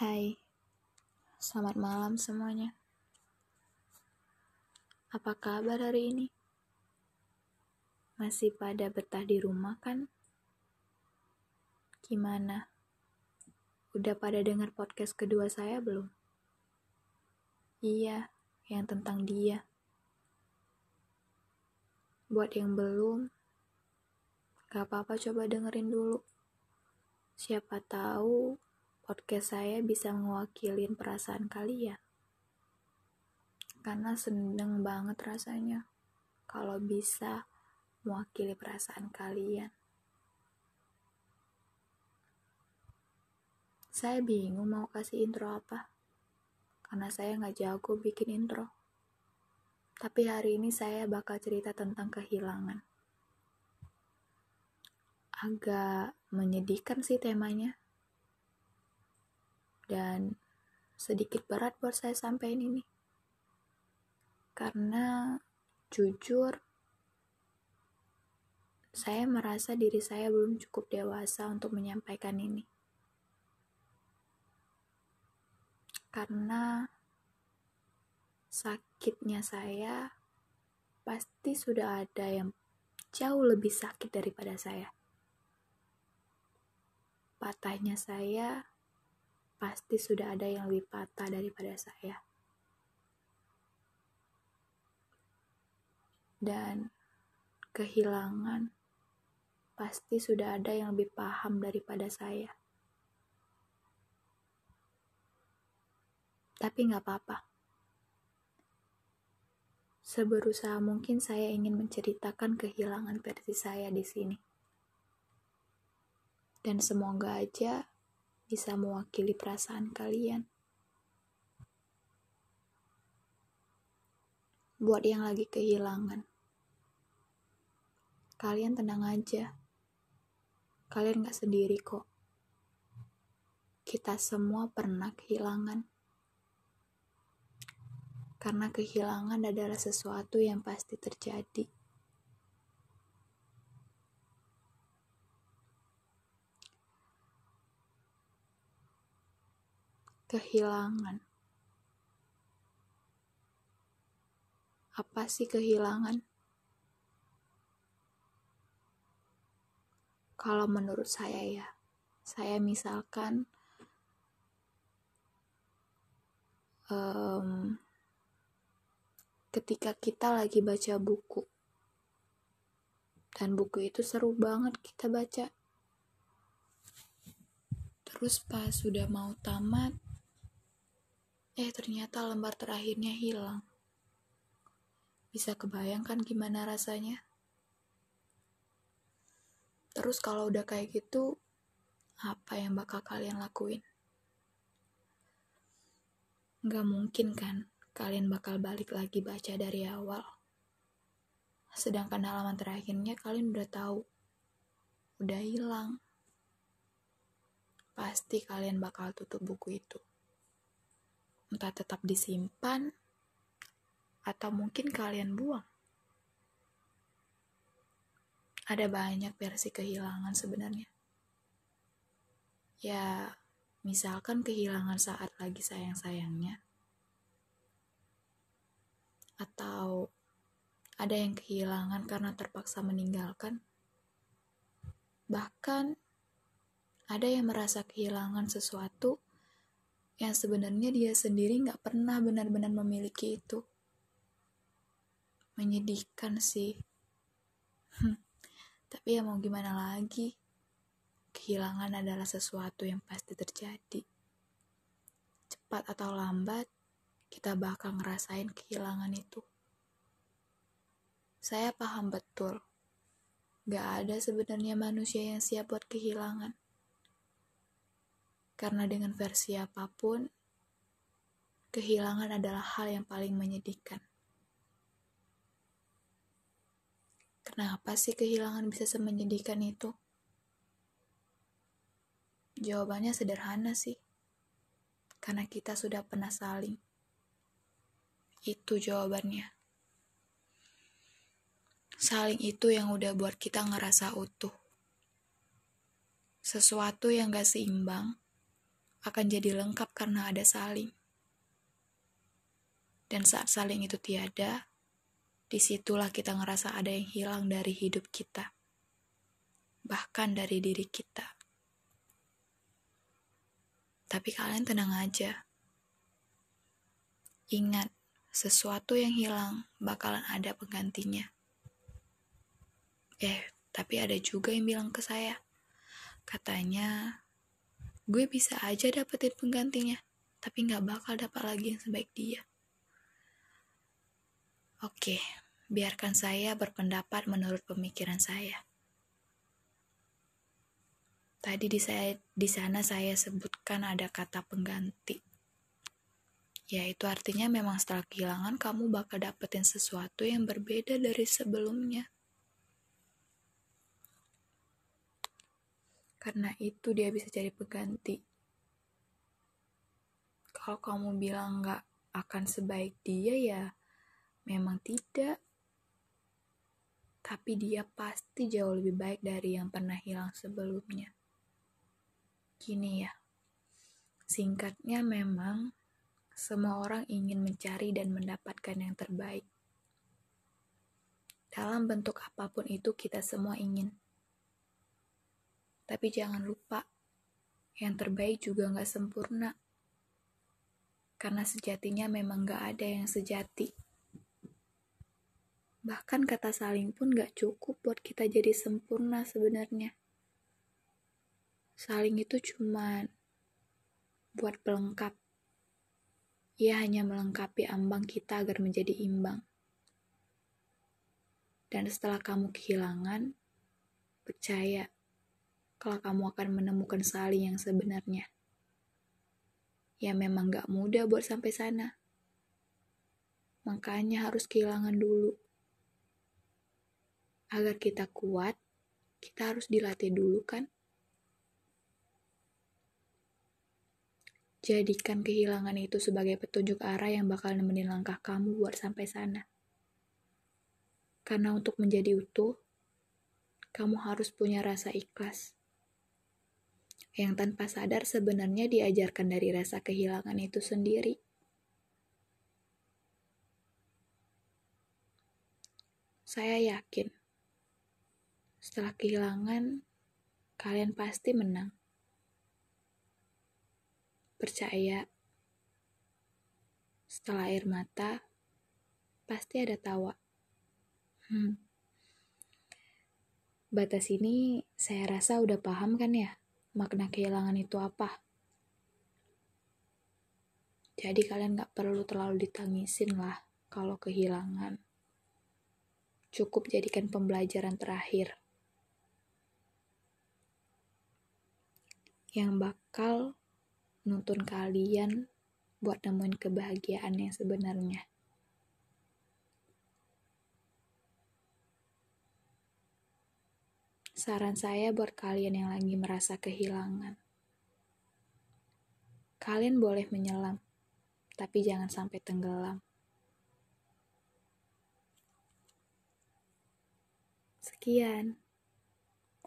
Hai, selamat malam semuanya. Apa kabar hari ini? Masih pada betah di rumah kan? Gimana? Udah pada dengar podcast kedua saya belum? Iya, yang tentang dia. Buat yang belum, gak apa-apa coba dengerin dulu. Siapa tahu podcast saya bisa mewakili perasaan kalian. Karena seneng banget rasanya kalau bisa mewakili perasaan kalian. Saya bingung mau kasih intro apa. Karena saya nggak jago bikin intro. Tapi hari ini saya bakal cerita tentang kehilangan. Agak menyedihkan sih temanya dan sedikit berat buat saya sampaikan ini. Karena jujur, saya merasa diri saya belum cukup dewasa untuk menyampaikan ini. Karena sakitnya saya pasti sudah ada yang jauh lebih sakit daripada saya. Patahnya saya pasti sudah ada yang lebih patah daripada saya. Dan kehilangan pasti sudah ada yang lebih paham daripada saya. Tapi nggak apa-apa. Seberusaha mungkin saya ingin menceritakan kehilangan versi saya di sini. Dan semoga aja bisa mewakili perasaan kalian. Buat yang lagi kehilangan, kalian tenang aja. Kalian gak sendiri kok. Kita semua pernah kehilangan. Karena kehilangan adalah sesuatu yang pasti terjadi. Kehilangan. Apa sih kehilangan? Kalau menurut saya ya, saya misalkan um, ketika kita lagi baca buku dan buku itu seru banget kita baca terus pas sudah mau tamat Eh, ternyata lembar terakhirnya hilang. Bisa kebayangkan gimana rasanya? Terus kalau udah kayak gitu, apa yang bakal kalian lakuin? Gak mungkin kan kalian bakal balik lagi baca dari awal. Sedangkan halaman terakhirnya kalian udah tahu. Udah hilang. Pasti kalian bakal tutup buku itu entah tetap disimpan atau mungkin kalian buang. Ada banyak versi kehilangan sebenarnya. Ya, misalkan kehilangan saat lagi sayang-sayangnya. Atau ada yang kehilangan karena terpaksa meninggalkan. Bahkan ada yang merasa kehilangan sesuatu yang sebenarnya dia sendiri nggak pernah benar-benar memiliki itu. Menyedihkan sih. Hmm, tapi ya mau gimana lagi? Kehilangan adalah sesuatu yang pasti terjadi. Cepat atau lambat, kita bakal ngerasain kehilangan itu. Saya paham betul, gak ada sebenarnya manusia yang siap buat kehilangan. Karena dengan versi apa pun, kehilangan adalah hal yang paling menyedihkan. Kenapa sih kehilangan bisa semenyedihkan itu? Jawabannya sederhana sih. Karena kita sudah pernah saling. Itu jawabannya. Saling itu yang udah buat kita ngerasa utuh. Sesuatu yang gak seimbang, akan jadi lengkap karena ada saling. Dan saat saling itu tiada, di situlah kita ngerasa ada yang hilang dari hidup kita. Bahkan dari diri kita. Tapi kalian tenang aja. Ingat, sesuatu yang hilang bakalan ada penggantinya. Eh, tapi ada juga yang bilang ke saya. Katanya, gue bisa aja dapetin penggantinya, tapi gak bakal dapat lagi yang sebaik dia. Oke, biarkan saya berpendapat menurut pemikiran saya. Tadi di saya di sana saya sebutkan ada kata pengganti. Ya, itu artinya memang setelah kehilangan kamu bakal dapetin sesuatu yang berbeda dari sebelumnya. Karena itu dia bisa jadi pengganti. Kalau kamu bilang nggak akan sebaik dia ya, memang tidak. Tapi dia pasti jauh lebih baik dari yang pernah hilang sebelumnya. Gini ya, singkatnya memang semua orang ingin mencari dan mendapatkan yang terbaik. Dalam bentuk apa pun itu kita semua ingin. Tapi jangan lupa, yang terbaik juga nggak sempurna. Karena sejatinya memang nggak ada yang sejati. Bahkan kata saling pun nggak cukup buat kita jadi sempurna sebenarnya. Saling itu cuma buat pelengkap. Ia hanya melengkapi ambang kita agar menjadi imbang. Dan setelah kamu kehilangan, percaya kalau kamu akan menemukan saling yang sebenarnya. Ya memang gak mudah buat sampai sana. Makanya harus kehilangan dulu. Agar kita kuat, kita harus dilatih dulu kan? Jadikan kehilangan itu sebagai petunjuk arah yang bakal nemenin langkah kamu buat sampai sana. Karena untuk menjadi utuh, kamu harus punya rasa ikhlas yang tanpa sadar sebenarnya diajarkan dari rasa kehilangan itu sendiri. Saya yakin, setelah kehilangan, kalian pasti menang. Percaya, setelah air mata, pasti ada tawa. Hmm. Batas ini saya rasa udah paham kan ya? Makna kehilangan itu apa. Jadi kalian gak perlu terlalu ditangisin lah kalau kehilangan. Cukup jadikan pembelajaran terakhir. Yang bakal nuntun kalian buat nemuin kebahagiaan yang sebenarnya. Saran saya buat kalian yang lagi merasa kehilangan. Kalian boleh menyelam, tapi jangan sampai tenggelam. Sekian.